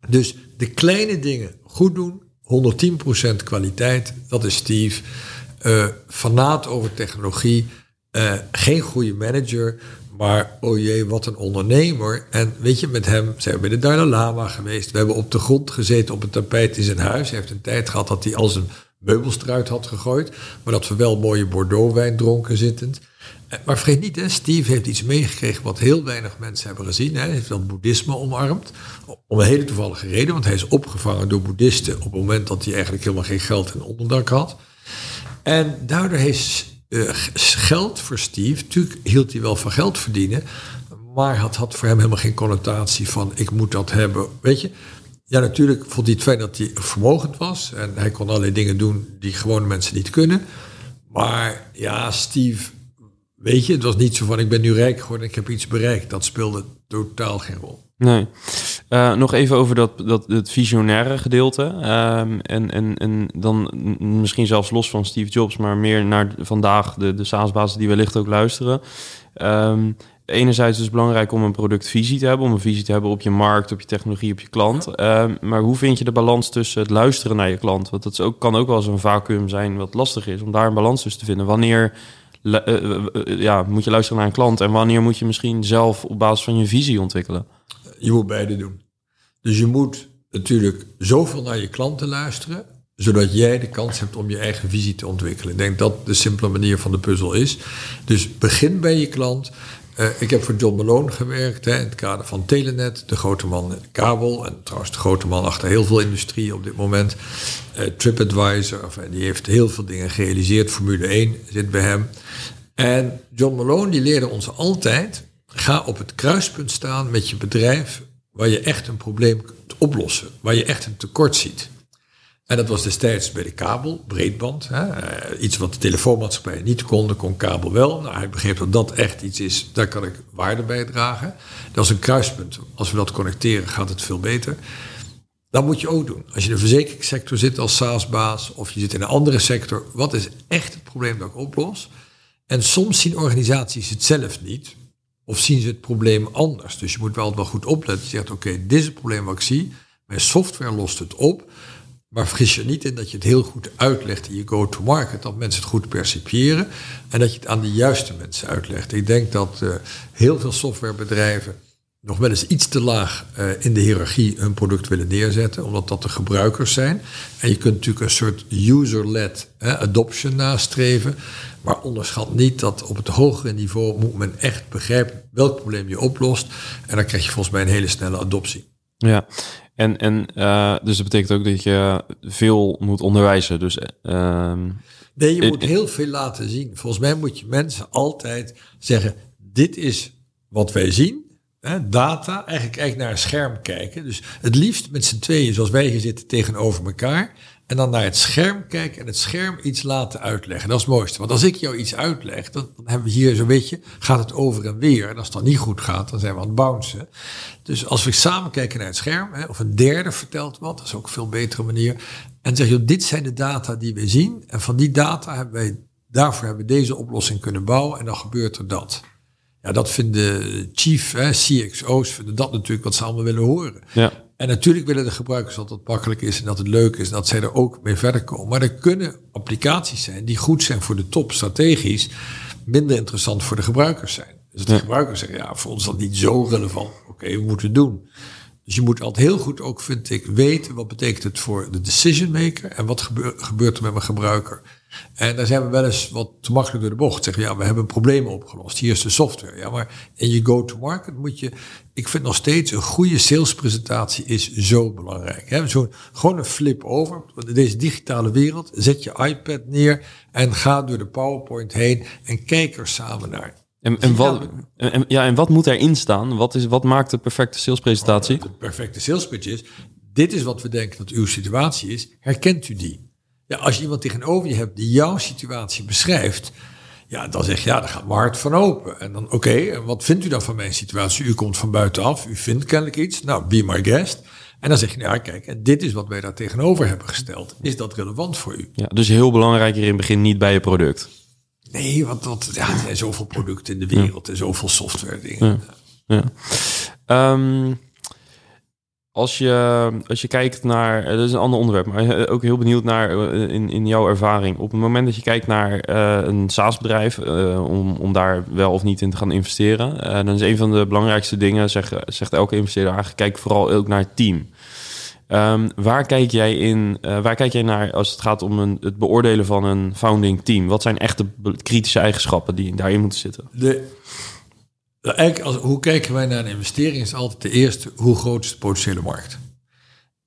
Dus de kleine dingen goed doen, 110% kwaliteit, dat is Steve. Uh, fanaat over technologie, uh, geen goede manager, maar oh jee, wat een ondernemer. En weet je, met hem zijn we bij de Dalai Lama geweest. We hebben op de grond gezeten op het tapijt in zijn huis. Hij heeft een tijd gehad dat hij al zijn meubels eruit had gegooid. Maar dat we wel mooie Bordeaux-wijn dronken zittend. Eh, maar vergeet niet, hè, Steve heeft iets meegekregen wat heel weinig mensen hebben gezien. Hij heeft wel boeddhisme omarmd. Om een hele toevallige reden, want hij is opgevangen door boeddhisten op het moment dat hij eigenlijk helemaal geen geld en onderdak had. En daardoor heeft uh, geld voor Steve, natuurlijk hield hij wel van geld verdienen, maar het had voor hem helemaal geen connotatie van ik moet dat hebben. Weet je, ja, natuurlijk vond hij het fijn dat hij vermogend was en hij kon allerlei dingen doen die gewone mensen niet kunnen. Maar ja, Steve, weet je, het was niet zo van ik ben nu rijk geworden, ik heb iets bereikt. Dat speelde totaal geen rol. Nee. Uh, nog even over dat, dat het visionaire gedeelte. Um, en, en, en dan misschien zelfs los van Steve Jobs, maar meer naar vandaag de, de SaaS-basis die wellicht ook luisteren. Um, enerzijds is het belangrijk om een productvisie te hebben, om een visie te hebben op je markt, op je technologie, op je klant. Um, maar hoe vind je de balans tussen het luisteren naar je klant? Want dat ook, kan ook wel eens een vacuüm zijn wat lastig is, om daar een balans tussen te vinden. Wanneer uh, uh, ja, moet je luisteren naar een klant en wanneer moet je misschien zelf op basis van je visie ontwikkelen? Je moet beide doen. Dus je moet natuurlijk zoveel naar je klanten luisteren, zodat jij de kans hebt om je eigen visie te ontwikkelen. Ik denk dat de simpele manier van de puzzel is. Dus begin bij je klant. Uh, ik heb voor John Malone gewerkt hè, in het kader van Telenet, de grote man in de kabel. En trouwens de grote man achter heel veel industrie op dit moment. Uh, TripAdvisor, enfin, die heeft heel veel dingen gerealiseerd. Formule 1 zit bij hem. En John Malone die leerde ons altijd Ga op het kruispunt staan met je bedrijf waar je echt een probleem kunt oplossen, waar je echt een tekort ziet. En dat was destijds bij de kabel, breedband. Hè, eh, iets wat de telefoonmaatschappij niet kon, kon kabel wel. Nou, hij begreep dat dat echt iets is, daar kan ik waarde bij dragen. Dat is een kruispunt. Als we dat connecteren, gaat het veel beter. Dat moet je ook doen. Als je in de verzekeringssector zit als SaaS-baas of je zit in een andere sector, wat is echt het probleem dat ik oplos? En soms zien organisaties het zelf niet. Of zien ze het probleem anders? Dus je moet wel wel goed opletten. Je zegt, oké, dit is het probleem wat ik zie. Mijn software lost het op. Maar vergis je niet in dat je het heel goed uitlegt in je go-to-market. Dat mensen het goed percipiëren. En dat je het aan de juiste mensen uitlegt. Ik denk dat uh, heel veel softwarebedrijven nog wel eens iets te laag uh, in de hiërarchie hun product willen neerzetten. Omdat dat de gebruikers zijn. En je kunt natuurlijk een soort user-led adoption nastreven. Maar onderschat niet dat op het hogere niveau moet men echt begrijpen welk probleem je oplost. En dan krijg je volgens mij een hele snelle adoptie. Ja, en, en uh, dus dat betekent ook dat je veel moet onderwijzen. Dus, uh, nee, je moet heel veel laten zien. Volgens mij moet je mensen altijd zeggen: dit is wat wij zien. Hè, data, eigenlijk, eigenlijk naar een scherm kijken. Dus het liefst met z'n tweeën, zoals wij hier zitten, tegenover elkaar. En dan naar het scherm kijken en het scherm iets laten uitleggen. Dat is het mooiste. Want als ik jou iets uitleg, dan, dan hebben we hier zo'n beetje, gaat het over en weer. En als het dan niet goed gaat, dan zijn we aan het bouncen. Dus als we samen kijken naar het scherm, hè, of een derde vertelt wat, dat is ook een veel betere manier. En zeg je, dit zijn de data die we zien. En van die data hebben wij, daarvoor hebben we deze oplossing kunnen bouwen. En dan gebeurt er dat. Ja, dat vinden chief, hè, CXO's, vinden dat natuurlijk wat ze allemaal willen horen. Ja. En natuurlijk willen de gebruikers dat het makkelijk is en dat het leuk is en dat zij er ook mee verder komen. Maar er kunnen applicaties zijn die goed zijn voor de top strategisch, minder interessant voor de gebruikers zijn. Dus de gebruikers zeggen, ja, voor ons is dat niet zo relevant. Oké, we moeten het doen. Dus je moet altijd heel goed ook, vind ik, weten wat betekent het voor de decision maker en wat gebeurt er met mijn gebruiker. En daar zijn we wel eens wat te makkelijk door de bocht. Zeggen, ja, we hebben een probleem opgelost. Hier is de software. Ja, maar in je go-to-market moet je... Ik vind nog steeds een goede salespresentatie is zo belangrijk. Hè? Zo, gewoon een flip over. Deze digitale wereld. Zet je iPad neer en ga door de PowerPoint heen en kijk er samen naar. En, en, wat, en, ja, en wat moet erin staan? Wat, is, wat maakt de perfecte salespresentatie? De perfecte salespitch is, dit is wat we denken dat uw situatie is. Herkent u die? Ja, als je iemand tegenover je hebt die jouw situatie beschrijft, ja, dan zeg je, ja, daar gaat mijn hart van open. En dan, oké, en wat vindt u dan van mijn situatie? U komt van buitenaf, u vindt kennelijk iets. Nou, be my guest. En dan zeg je, nou ja, kijk, en dit is wat wij daar tegenover hebben gesteld. Is dat relevant voor u? Ja, dus heel belangrijk hier in het begin niet bij je product. Nee, want dat, ja, er zijn zoveel producten in de wereld en zoveel software dingen. Ja. ja. Um, als je, als je kijkt naar, eh, dat is een ander onderwerp, maar eh, ook heel benieuwd naar eh, in, in jouw ervaring. Op het moment dat je kijkt naar een SaaS-bedrijf, om, om daar wel of niet in te gaan investeren, dan is een van de belangrijkste dingen, zegt, zegt elke investeerder eigenlijk, kijk vooral ook naar het team. Um, waar, kijk jij in, waar kijk jij naar als het gaat om een, het beoordelen van een founding team? Wat zijn echt de kritische eigenschappen die daarin moeten zitten? De als, hoe kijken wij naar een investering? Is altijd de eerste, hoe groot is de potentiële markt?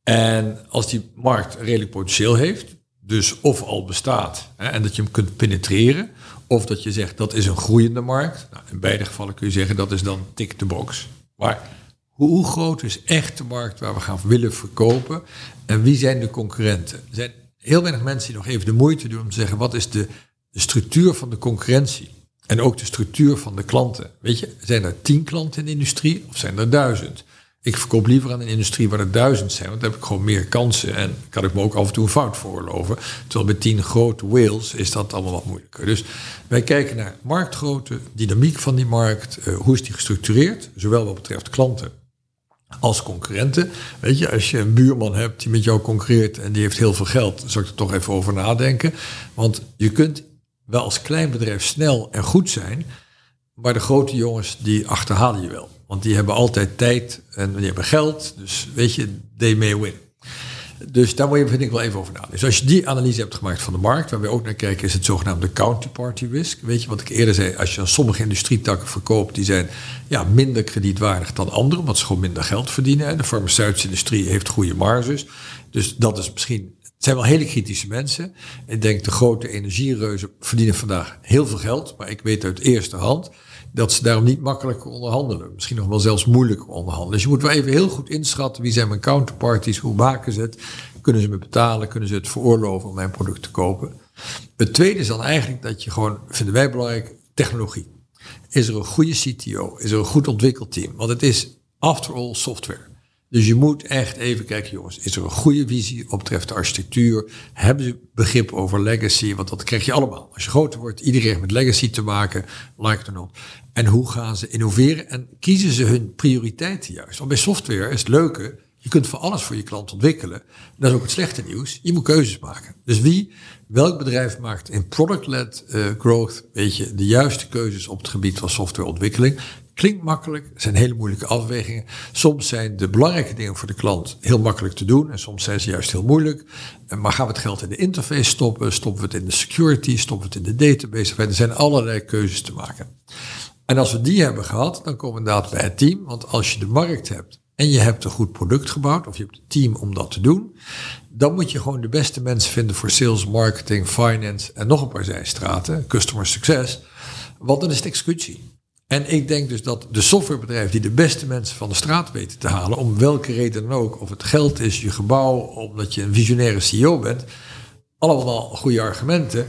En als die markt redelijk potentieel heeft, dus of al bestaat hè, en dat je hem kunt penetreren, of dat je zegt dat is een groeiende markt. Nou, in beide gevallen kun je zeggen dat is dan tick the box. Maar hoe, hoe groot is echt de markt waar we gaan willen verkopen en wie zijn de concurrenten? Er zijn heel weinig mensen die nog even de moeite doen om te zeggen wat is de, de structuur van de concurrentie? En ook de structuur van de klanten. Weet je, zijn er tien klanten in de industrie of zijn er duizend? Ik verkoop liever aan een industrie waar er duizend zijn, want dan heb ik gewoon meer kansen en kan ik me ook af en toe een fout voorloven. Terwijl bij tien grote whales is dat allemaal wat moeilijker. Dus wij kijken naar marktgrootte, dynamiek van die markt, uh, hoe is die gestructureerd, zowel wat betreft klanten als concurrenten. Weet je, als je een buurman hebt die met jou concurreert en die heeft heel veel geld, dan zou ik er toch even over nadenken. Want je kunt wel als klein bedrijf snel en goed zijn. Maar de grote jongens, die achterhalen je wel. Want die hebben altijd tijd en die hebben geld. Dus weet je, they may win. Dus daar moet je, vind ik, wel even over nadenken. Dus als je die analyse hebt gemaakt van de markt, waar we ook naar kijken, is het zogenaamde counterparty risk. Weet je wat ik eerder zei? Als je aan sommige industrietakken verkoopt, die zijn ja, minder kredietwaardig dan andere, omdat ze gewoon minder geld verdienen. De farmaceutische industrie heeft goede marges. Dus dat is misschien het zijn wel hele kritische mensen. Ik denk de grote energiereuzen verdienen vandaag heel veel geld. Maar ik weet uit eerste hand dat ze daarom niet makkelijk onderhandelen. Misschien nog wel zelfs moeilijk onderhandelen. Dus je moet wel even heel goed inschatten wie zijn mijn counterparties, hoe maken ze het, kunnen ze me betalen, kunnen ze het veroorloven om mijn product te kopen. Het tweede is dan eigenlijk dat je gewoon, vinden wij belangrijk, technologie. Is er een goede CTO? Is er een goed ontwikkelteam? Want het is after all software. Dus je moet echt even kijken, jongens, is er een goede visie op betreft de architectuur? Hebben ze begrip over legacy? Want dat krijg je allemaal. Als je groter wordt, iedereen heeft met legacy te maken, like or not. En hoe gaan ze innoveren en kiezen ze hun prioriteiten juist? Want bij software is het leuke, je kunt voor alles voor je klant ontwikkelen. Dat is ook het slechte nieuws. Je moet keuzes maken. Dus wie, welk bedrijf maakt in product-led uh, growth, weet de juiste keuzes op het gebied van softwareontwikkeling? Klinkt makkelijk, zijn hele moeilijke afwegingen. Soms zijn de belangrijke dingen voor de klant heel makkelijk te doen en soms zijn ze juist heel moeilijk. Maar gaan we het geld in de interface stoppen? Stoppen we het in de security? Stoppen we het in de database? Er zijn allerlei keuzes te maken. En als we die hebben gehad, dan komen we inderdaad bij het team. Want als je de markt hebt en je hebt een goed product gebouwd, of je hebt een team om dat te doen, dan moet je gewoon de beste mensen vinden voor sales, marketing, finance en nog een paar zijstraten, customer success. Want dan is het executie. En ik denk dus dat de softwarebedrijven die de beste mensen van de straat weten te halen, om welke reden dan ook, of het geld is, je gebouw, omdat je een visionaire CEO bent, allemaal goede argumenten,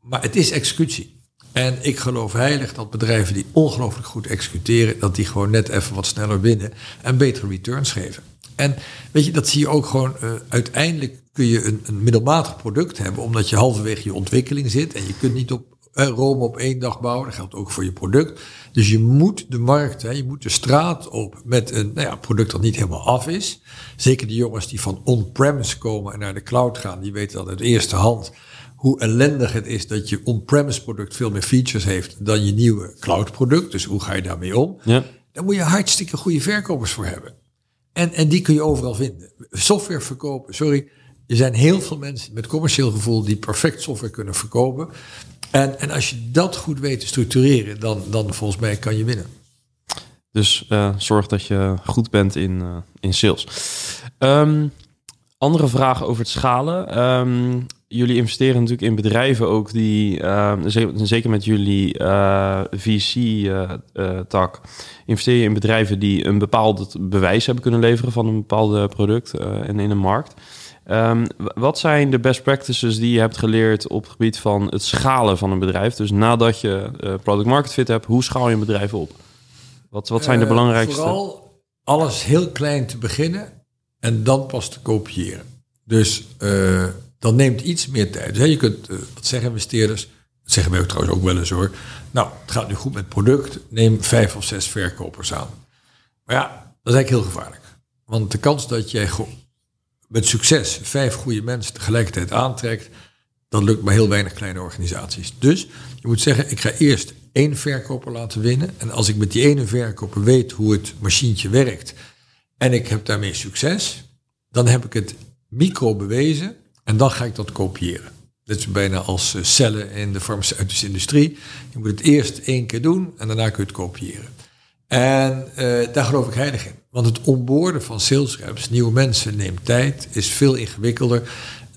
maar het is executie. En ik geloof heilig dat bedrijven die ongelooflijk goed executeren, dat die gewoon net even wat sneller winnen en betere returns geven. En weet je, dat zie je ook gewoon. Uh, uiteindelijk kun je een, een middelmatig product hebben, omdat je halverwege je ontwikkeling zit en je kunt niet op Rome op één dag bouwen. Dat geldt ook voor je product. Dus je moet de markt, hè, je moet de straat op met een nou ja, product dat niet helemaal af is. Zeker de jongens die van on-premise komen en naar de cloud gaan, die weten dat uit eerste hand hoe ellendig het is dat je on-premise product veel meer features heeft dan je nieuwe cloud product. Dus hoe ga je daarmee om? Ja. Daar moet je hartstikke goede verkopers voor hebben. En, en die kun je overal vinden. Software verkopen, sorry. Er zijn heel veel mensen met commercieel gevoel die perfect software kunnen verkopen. En, en als je dat goed weet te structureren, dan, dan volgens mij kan je winnen. Dus uh, zorg dat je goed bent in, uh, in sales. Um, andere vraag over het schalen. Um, jullie investeren natuurlijk in bedrijven ook die, uh, zeker met jullie uh, VC-tak, investeer je in bedrijven die een bepaald bewijs hebben kunnen leveren van een bepaald product en in een markt. Um, wat zijn de best practices die je hebt geleerd op het gebied van het schalen van een bedrijf? Dus nadat je uh, product market fit hebt, hoe schaal je een bedrijf op? Wat, wat zijn de uh, belangrijkste? Vooral alles heel klein te beginnen en dan pas te kopiëren. Dus uh, dan neemt iets meer tijd. Dus, je kunt, wat zeggen investeerders, dat zeggen wij ook trouwens ook wel eens hoor. Nou, het gaat nu goed met het product, neem vijf of zes verkopers aan. Maar ja, dat is eigenlijk heel gevaarlijk. Want de kans dat jij met succes vijf goede mensen tegelijkertijd aantrekt, dat lukt bij heel weinig kleine organisaties. Dus je moet zeggen, ik ga eerst één verkoper laten winnen. En als ik met die ene verkoper weet hoe het machientje werkt en ik heb daarmee succes, dan heb ik het micro bewezen en dan ga ik dat kopiëren. Dit is bijna als eh, cellen in de farmaceutische industrie. Je moet het eerst één keer doen en daarna kun je het kopiëren. En eh, daar geloof ik heilig in. Want het onboorden van sales reps, nieuwe mensen, neemt tijd, is veel ingewikkelder.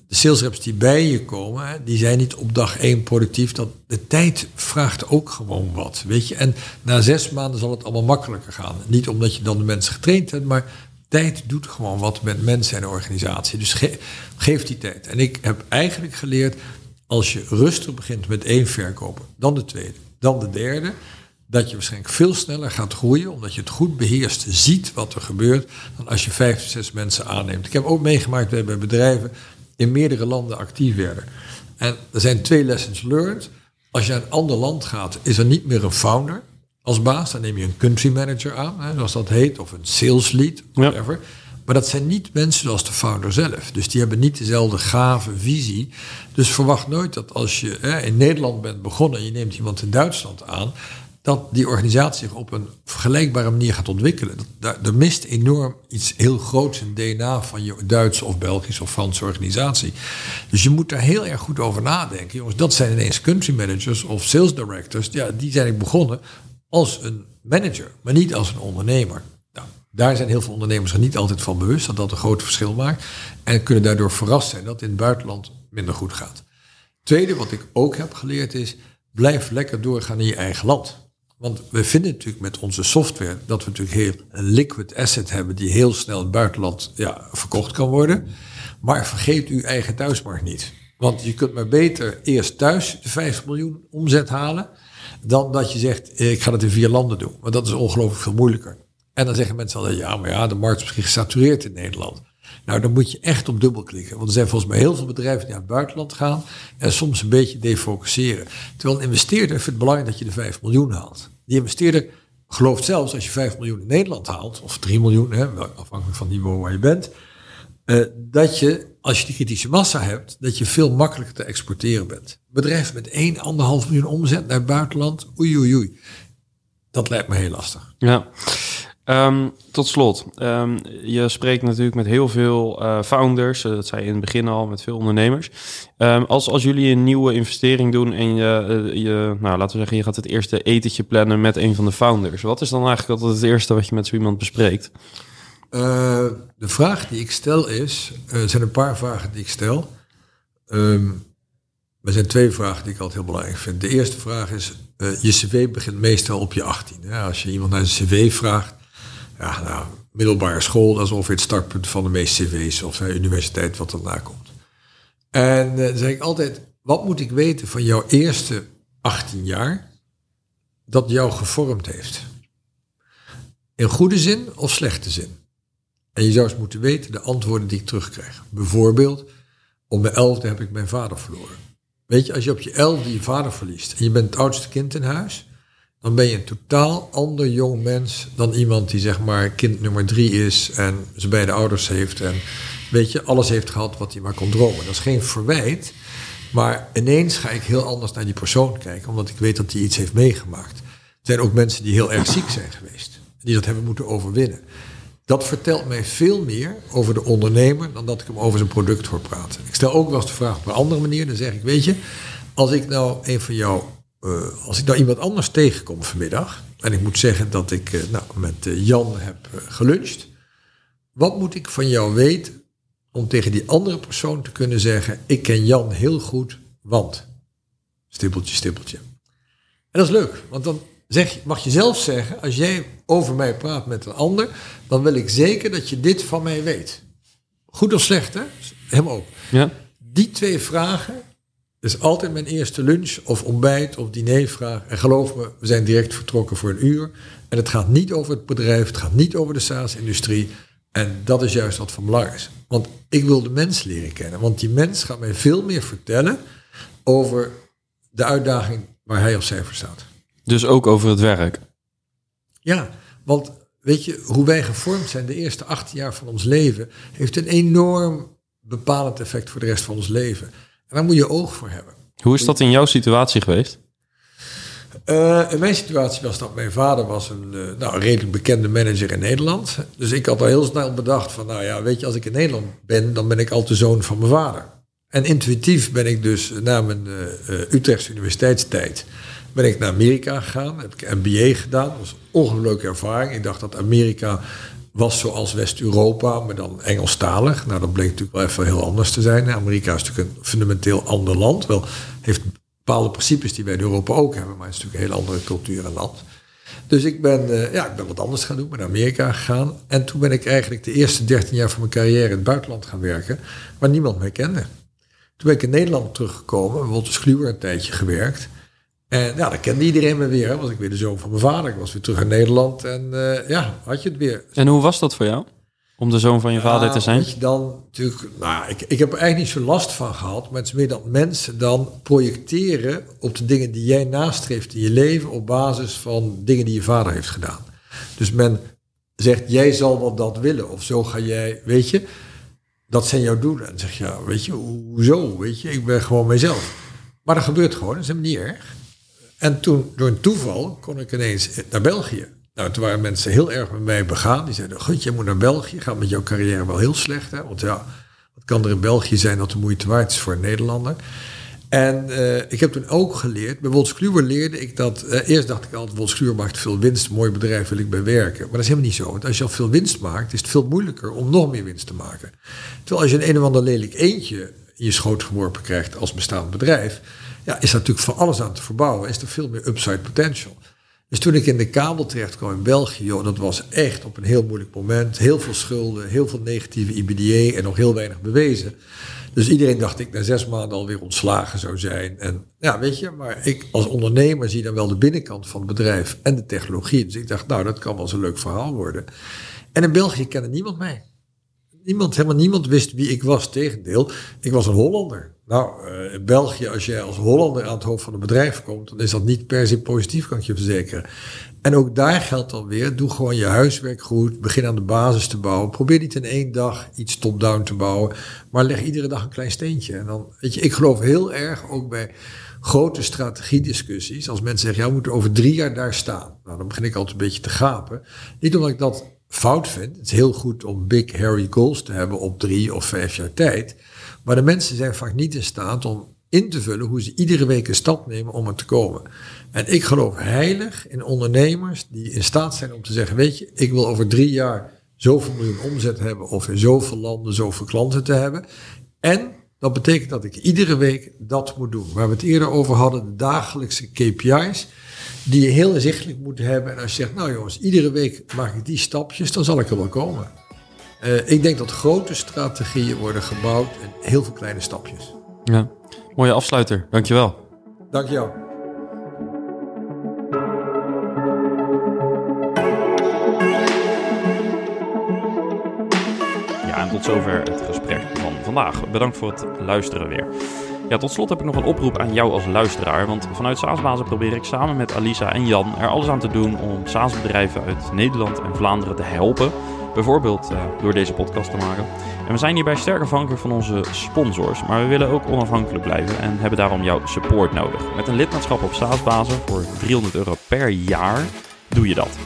De sales reps die bij je komen, die zijn niet op dag één productief. Dat, de tijd vraagt ook gewoon wat, weet je. En na zes maanden zal het allemaal makkelijker gaan. Niet omdat je dan de mensen getraind hebt, maar tijd doet gewoon wat met mensen en organisatie. Dus ge- geef die tijd. En ik heb eigenlijk geleerd, als je rustig begint met één verkoper, dan de tweede, dan de derde, dat je waarschijnlijk veel sneller gaat groeien, omdat je het goed beheerst, ziet wat er gebeurt, dan als je vijf, zes mensen aanneemt. Ik heb ook meegemaakt dat wij bij bedrijven in meerdere landen actief werden. En er zijn twee lessons learned. Als je naar een ander land gaat, is er niet meer een founder als baas. Dan neem je een country manager aan, hè, zoals dat heet, of een sales lead, whatever. Maar dat zijn niet mensen zoals de founder zelf. Dus die hebben niet dezelfde gave visie. Dus verwacht nooit dat als je hè, in Nederland bent begonnen en je neemt iemand in Duitsland aan, dat die organisatie zich op een vergelijkbare manier gaat ontwikkelen. Er mist enorm iets heel groots in DNA van je Duitse of Belgische of Franse organisatie. Dus je moet daar heel erg goed over nadenken. Jongens, dat zijn ineens country managers of sales directors. Ja, die zijn ik begonnen als een manager, maar niet als een ondernemer. Nou, daar zijn heel veel ondernemers zich niet altijd van bewust dat dat een groot verschil maakt. En kunnen daardoor verrast zijn dat het in het buitenland minder goed gaat. Tweede wat ik ook heb geleerd is, blijf lekker doorgaan in je eigen land. Want we vinden natuurlijk met onze software dat we natuurlijk heel een liquid asset hebben die heel snel in het buitenland ja, verkocht kan worden. Maar vergeet uw eigen thuismarkt niet. Want je kunt maar beter eerst thuis de 50 miljoen omzet halen, dan dat je zegt, ik ga het in vier landen doen. Want dat is ongelooflijk veel moeilijker. En dan zeggen mensen altijd, ja, maar ja, de markt is misschien gesatureerd in Nederland. Nou, dan moet je echt op dubbelklikken. Want er zijn volgens mij heel veel bedrijven die naar het buitenland gaan en soms een beetje defocuseren. Terwijl een investeerder vindt het belangrijk dat je de 5 miljoen haalt. Die investeerder gelooft zelfs als je 5 miljoen in Nederland haalt, of 3 miljoen, hè, afhankelijk van het niveau waar je bent, eh, dat je, als je die kritische massa hebt, dat je veel makkelijker te exporteren bent. Bedrijven met 1, 1,5 miljoen omzet naar het buitenland, oei oei oei. Dat lijkt me heel lastig. Ja. Ehm, tot slot, Ehm, je spreekt natuurlijk met heel veel eh, founders, eh, dat zei je in het begin al, met veel ondernemers. Ehm, als, als jullie een nieuwe investering doen en je, eh, je, nou laten we zeggen, je gaat het eerste etentje plannen met een van de founders. Wat is dan eigenlijk altijd het eerste wat je met zo iemand bespreekt? De vraag die ik stel is, er zijn een paar vragen die ik stel. Er zijn twee vragen die ik altijd heel belangrijk vind. De eerste vraag is, je cv begint meestal op je 18. Ja, als je iemand naar zijn cv vraagt, ja, nou, middelbare school, dat is het startpunt van de meeste cv's of uh, universiteit wat daarna komt. En dan zeg ik altijd, wat moet ik weten van jouw eerste 18 jaar dat jou gevormd heeft? In goede zin of slechte zin? En je zou eens moeten weten de antwoorden die ik terugkrijg. Bijvoorbeeld, op mijn elfde heb ik mijn vader verloren. Weet je, als je op je elfde je vader verliest en je bent het oudste kind in huis, dan ben je een totaal ander jong mens dan iemand die zeg maar kind nummer drie is en zijn beide ouders heeft en weet je, alles heeft gehad wat hij maar kon dromen. Dat is geen verwijt, maar ineens ga ik heel anders naar die persoon kijken, omdat ik weet dat hij iets heeft meegemaakt. Er zijn ook mensen die heel erg ziek zijn geweest, die dat hebben moeten overwinnen. Dat vertelt mij veel meer over de ondernemer dan dat ik hem over zijn product hoor praten. Ik stel ook wel eens de vraag op een andere manier. Dan zeg ik, weet je, als ik nou een van jou, uh, als ik nou iemand anders tegenkom vanmiddag. En ik moet zeggen dat ik uh, nou, met uh, Jan heb geluncht. Wat moet ik van jou weten om tegen die andere persoon te kunnen zeggen, ik ken Jan heel goed, want. Stippeltje, stippeltje. En dat is leuk, want dan zeg, mag je zelf zeggen, als jij over mij praat met een ander, dan wil ik zeker dat je dit van mij weet. Goed of slecht, hè? Hem ook. Ja. Die twee vragen is altijd mijn eerste lunch of ontbijt of dinervraag. En geloof me, we zijn direct vertrokken voor een uur. En het gaat niet over het bedrijf, het gaat niet over de SaaS-industrie. En dat is juist wat van belang is. Want ik wil de mens leren kennen. Want die mens gaat mij veel meer vertellen over de uitdaging waar hij of zij voor staat. Dus ook over het werk. Ja, want weet je, hoe wij gevormd zijn de eerste 18 jaar van ons leven, heeft een enorm bepalend effect voor de rest van ons leven. En daar moet je oog voor hebben. Hoe is dat in jouw situatie geweest? Uh, in mijn situatie was dat mijn vader was een, uh, nou, redelijk bekende manager in Nederland. Dus ik had al heel snel bedacht van, nou ja, weet je, als ik in Nederland ben, dan ben ik altijd de zoon van mijn vader. En intuïtief ben ik dus na mijn uh, Utrechtse universiteitstijd ben ik naar Amerika gegaan. Heb ik MBA gedaan. Dat was een ongelooflijke ervaring. Ik dacht dat Amerika was zoals West-Europa, maar dan Engelstalig. Nou, dat bleek natuurlijk wel even heel anders te zijn. Amerika is natuurlijk een fundamenteel ander land. Wel heeft bepaalde principes die wij in Europa ook hebben, maar het is natuurlijk een hele andere cultuur en land. Dus ik ben, uh, ja, ik ben wat anders gaan doen, ben naar Amerika gegaan. En toen ben ik eigenlijk de eerste 13 jaar van mijn carrière in het buitenland gaan werken, waar niemand mij kende. Toen ben ik in Nederland teruggekomen, bijvoorbeeld als Kluwer een tijdje gewerkt. En ja, dan kende iedereen me weer. Was ik weer de zoon van mijn vader. Ik was weer terug in Nederland en uh, ja, had je het weer. En hoe was dat voor jou? Om de zoon van je vader te zijn? Je dan natuurlijk, nou, ik, ik heb er eigenlijk niet zo last van gehad. Maar het is meer dat mensen dan projecteren op de dingen die jij nastreeft in je leven. op basis van dingen die je vader heeft gedaan. Dus men zegt, jij zal wel dat willen. Of zo ga jij, weet je. Dat zijn jouw doelen. En dan zeg je, ja, weet je, hoezo? Weet je, ik ben gewoon mijzelf. Maar dat gebeurt gewoon, dat is helemaal niet erg. En toen, door een toeval, kon ik ineens naar België. Nou, toen waren mensen heel erg met mij begaan. Die zeiden, goed, je moet naar België. Gaat met jouw carrière wel heel slecht. Hè? Want ja, wat kan er in België zijn dat de moeite waard is voor een Nederlander? En uh, ik heb toen ook geleerd, bij Wolfskluwer leerde ik dat, uh, eerst dacht ik altijd, Wolfskluwer maakt veel winst, mooi bedrijf wil ik bij werken. Maar dat is helemaal niet zo, want als je al veel winst maakt, is het veel moeilijker om nog meer winst te maken. Terwijl als je een een of ander lelijk eentje in je schoot geworpen krijgt als bestaand bedrijf, ja, is natuurlijk voor alles aan te verbouwen, is er veel meer upside potential. Dus toen ik in de kabel terecht kwam in België, joh, dat was echt op een heel moeilijk moment. Heel veel schulden, heel veel negatieve IBDA en nog heel weinig bewezen. Dus iedereen dacht ik na zes maanden alweer ontslagen zou zijn. En ja, weet je, maar ik als ondernemer zie dan wel de binnenkant van het bedrijf en de technologie. Dus ik dacht, nou, dat kan wel eens een leuk verhaal worden. En in België kende niemand mij. Niemand, helemaal niemand wist wie ik was. Tegendeel, ik was een Hollander. Nou, uh, in België, als jij als Hollander aan het hoofd van een bedrijf komt, dan is dat niet per se positief, kan ik je verzekeren. En ook daar geldt dan weer, doe gewoon je huiswerk goed, begin aan de basis te bouwen. Probeer niet in één dag iets top-down te bouwen, maar leg iedere dag een klein steentje. En dan, weet je, ik geloof heel erg ook bij grote strategiediscussies. Als mensen zeggen, ja, we moeten over drie jaar daar staan. Nou, dan begin ik altijd een beetje te gapen. Niet omdat ik dat fout vind. Het is heel goed om big hairy goals te hebben op drie of vijf jaar tijd. Maar de mensen zijn vaak niet in staat om in te vullen hoe ze iedere week een stap nemen om er te komen. En ik geloof heilig in ondernemers die in staat zijn om te zeggen, weet je, ik wil over drie jaar zoveel miljoen omzet hebben of in zoveel landen zoveel klanten te hebben. En dat betekent dat ik iedere week dat moet doen. Waar we het eerder over hadden, de dagelijkse KPI's, die je heel inzichtelijk moet hebben. En als je zegt, nou jongens, iedere week maak ik die stapjes, dan zal ik er wel komen. Uh, ik denk dat grote strategieën worden gebouwd in heel veel kleine stapjes. Ja, mooie afsluiter. Dankjewel. Dank jou. Ja, en tot zover het gesprek van vandaag. Bedankt voor het luisteren weer. Ja, tot slot heb ik nog een oproep aan jou als luisteraar. Want vanuit SaaSbazen probeer ik samen met Alisa en Jan er alles aan te doen om SaaS-bedrijven uit Nederland en Vlaanderen te helpen Bijvoorbeeld uh, door deze podcast te maken. En we zijn hierbij sterk afhankelijk van onze sponsors. Maar we willen ook onafhankelijk blijven en hebben daarom jouw support nodig. Met een lidmaatschap op SaaS-basis voor 300 euro per jaar doe je dat.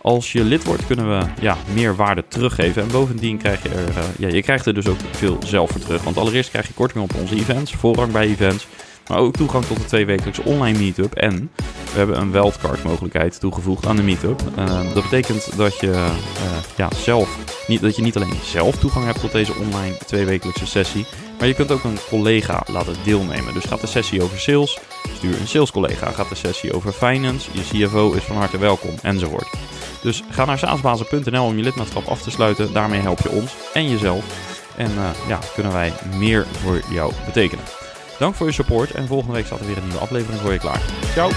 Als je lid wordt, kunnen we ja, meer waarde teruggeven. En bovendien krijg je er, uh, ja, je krijgt er dus ook veel zelf voor terug. Want allereerst krijg je korting op onze events, voorrang bij events. Maar ook toegang tot de tweewekelijkse online meetup. En we hebben een wildcard mogelijkheid toegevoegd aan de meetup. Uh, dat betekent dat je, uh, ja, zelf, niet, dat je niet alleen zelf toegang hebt tot deze online tweewekelijkse sessie. Maar je kunt ook een collega laten deelnemen. Dus gaat de sessie over sales, stuur een salescollega. Gaat de sessie over finance, je CFO is van harte welkom, enzovoort. Dus ga naar saasbazen.nl om je lidmaatschap af te sluiten. Daarmee help je ons en jezelf. En uh, ja, kunnen wij meer voor jou betekenen. Dank voor je support en volgende week staat er weer een nieuwe aflevering voor je klaar. Ciao!